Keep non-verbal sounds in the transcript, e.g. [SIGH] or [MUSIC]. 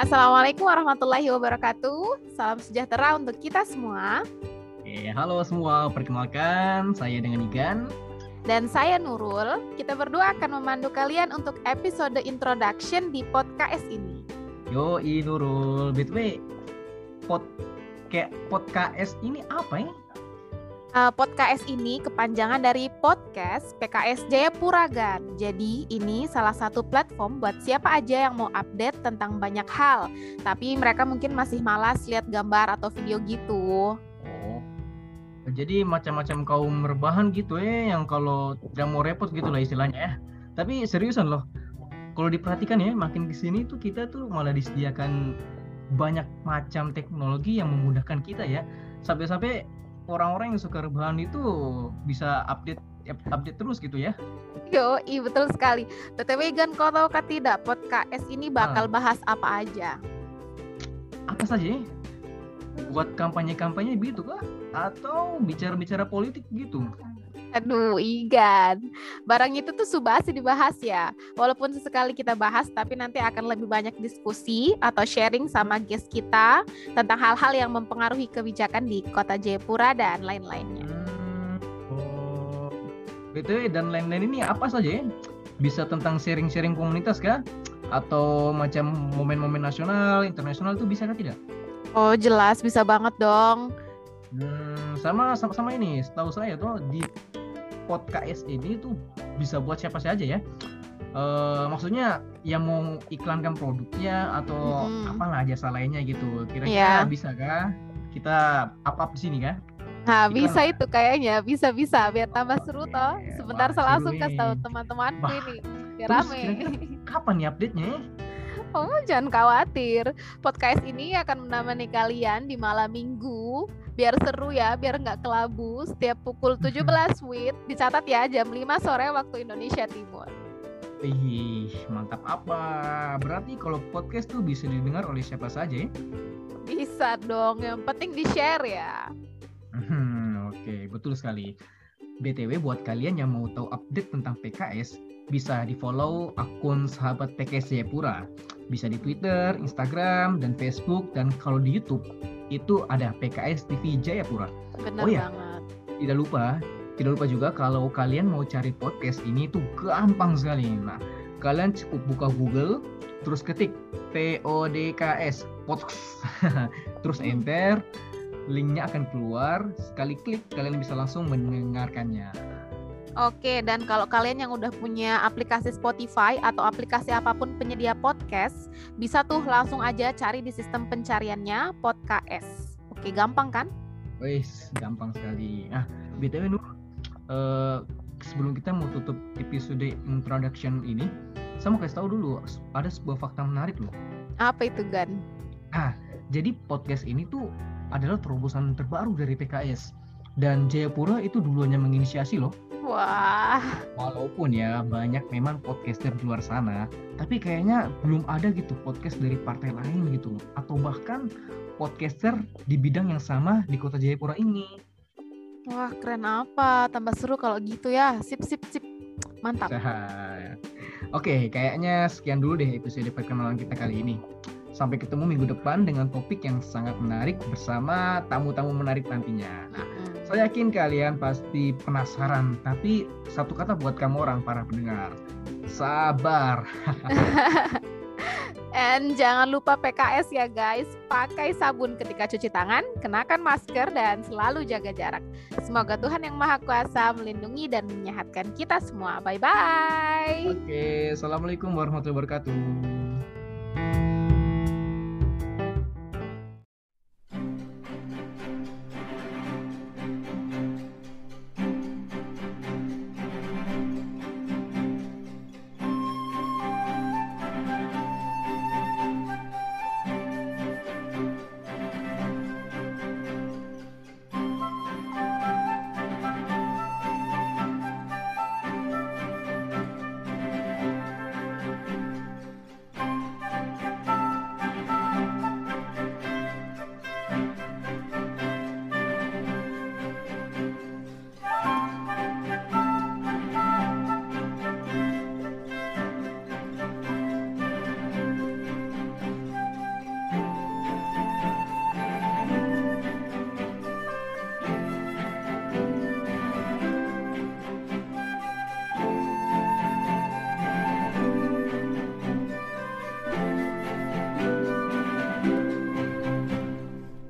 Assalamualaikum warahmatullahi wabarakatuh. Salam sejahtera untuk kita semua. Oke, halo semua. Perkenalkan, saya dengan Igan. Dan saya Nurul. Kita berdua akan memandu kalian untuk episode introduction di podcast ini. Yo, Nurul. BTW, pod kayak podcast ini apa ya? Uh, podcast ini kepanjangan dari podcast PKS Jayapura Gan. Jadi ini salah satu platform buat siapa aja yang mau update tentang banyak hal. Tapi mereka mungkin masih malas lihat gambar atau video gitu. Oh. Jadi macam-macam kaum rebahan gitu ya yang kalau tidak mau repot gitu lah istilahnya ya. Tapi seriusan loh. Kalau diperhatikan ya makin ke sini tuh kita tuh malah disediakan banyak macam teknologi yang memudahkan kita ya. Sampai-sampai orang-orang yang suka rebahan itu bisa update update terus gitu ya. Yo, iya betul sekali. BTW Gan, kau tahu kan tidak podcast ini bakal ah. bahas apa aja? Apa saja? Buat kampanye-kampanye gitu kah? Atau bicara-bicara politik gitu? Aduh, Igan. Barang itu tuh subasi dibahas ya. Walaupun sesekali kita bahas, tapi nanti akan lebih banyak diskusi atau sharing sama guest kita tentang hal-hal yang mempengaruhi kebijakan di kota Jayapura dan lain-lainnya. Hmm, oh, BTW dan lain-lain ini apa saja ya? Bisa tentang sharing-sharing komunitas kah? Atau macam momen-momen nasional, internasional itu bisa kah tidak? Oh jelas, bisa banget dong. Hmm, sama, sama sama ini, setahu saya tuh di podcast ini tuh bisa buat siapa saja ya. Uh, maksudnya yang mau iklankan produknya atau hmm. apalah jasa lainnya gitu. Kira-kira yeah. bisa kah kita up-up di sini kah? Nah, Iklan bisa itu kayaknya, bisa-bisa biar tambah seru toh. Sebentar saya langsung kasih tahu teman-temanku ini. Biar rame. Kapan nih update-nya? Oh, jangan khawatir. Podcast ini akan menemani kalian di malam minggu biar seru ya, biar nggak kelabu. Setiap pukul 17 WIB, dicatat ya jam 5 sore waktu Indonesia Timur. Ih, mantap apa? Berarti kalau podcast tuh bisa didengar oleh siapa saja ya? Bisa dong, yang penting di-share ya. Hmm, Oke, okay, betul sekali. BTW buat kalian yang mau tahu update tentang PKS, bisa di-follow akun sahabat PKS Jayapura. Bisa di Twitter, Instagram, dan Facebook, dan kalau di YouTube itu ada PKS TV Jayapura. Benar oh ya, banget. Tidak lupa, tidak lupa juga kalau kalian mau cari podcast ini tuh gampang sekali. Nah, kalian cukup buka Google, terus ketik PODKS podcast, [LAUGHS] terus enter, linknya akan keluar. Sekali klik kalian bisa langsung mendengarkannya. Oke, dan kalau kalian yang udah punya aplikasi Spotify atau aplikasi apa pun penyedia podcast, bisa tuh langsung aja cari di sistem pencariannya podcast. Oke, gampang kan? Wih, gampang sekali. Nah, BTW Nur, uh, sebelum kita mau tutup episode introduction ini, saya mau kasih tahu dulu, ada sebuah fakta menarik loh. Apa itu, Gan? Nah, jadi podcast ini tuh adalah terobosan terbaru dari PKS. Dan Jayapura itu dulunya menginisiasi loh Wah. Walaupun ya banyak memang podcaster di luar sana, tapi kayaknya belum ada gitu podcast dari partai lain gitu, atau bahkan podcaster di bidang yang sama di kota Jayapura ini. Wah keren apa, tambah seru kalau gitu ya. Sip sip sip, mantap. [LAUGHS] Oke, kayaknya sekian dulu deh episode perkenalan kita kali ini. Sampai ketemu minggu depan dengan topik yang sangat menarik bersama tamu-tamu menarik nantinya. Nah, saya yakin kalian pasti penasaran, tapi satu kata buat kamu orang para pendengar, sabar. [LAUGHS] And jangan lupa PKS ya guys, pakai sabun ketika cuci tangan, kenakan masker dan selalu jaga jarak. Semoga Tuhan yang Maha Kuasa melindungi dan menyehatkan kita semua. Bye bye. Oke, assalamualaikum warahmatullahi wabarakatuh.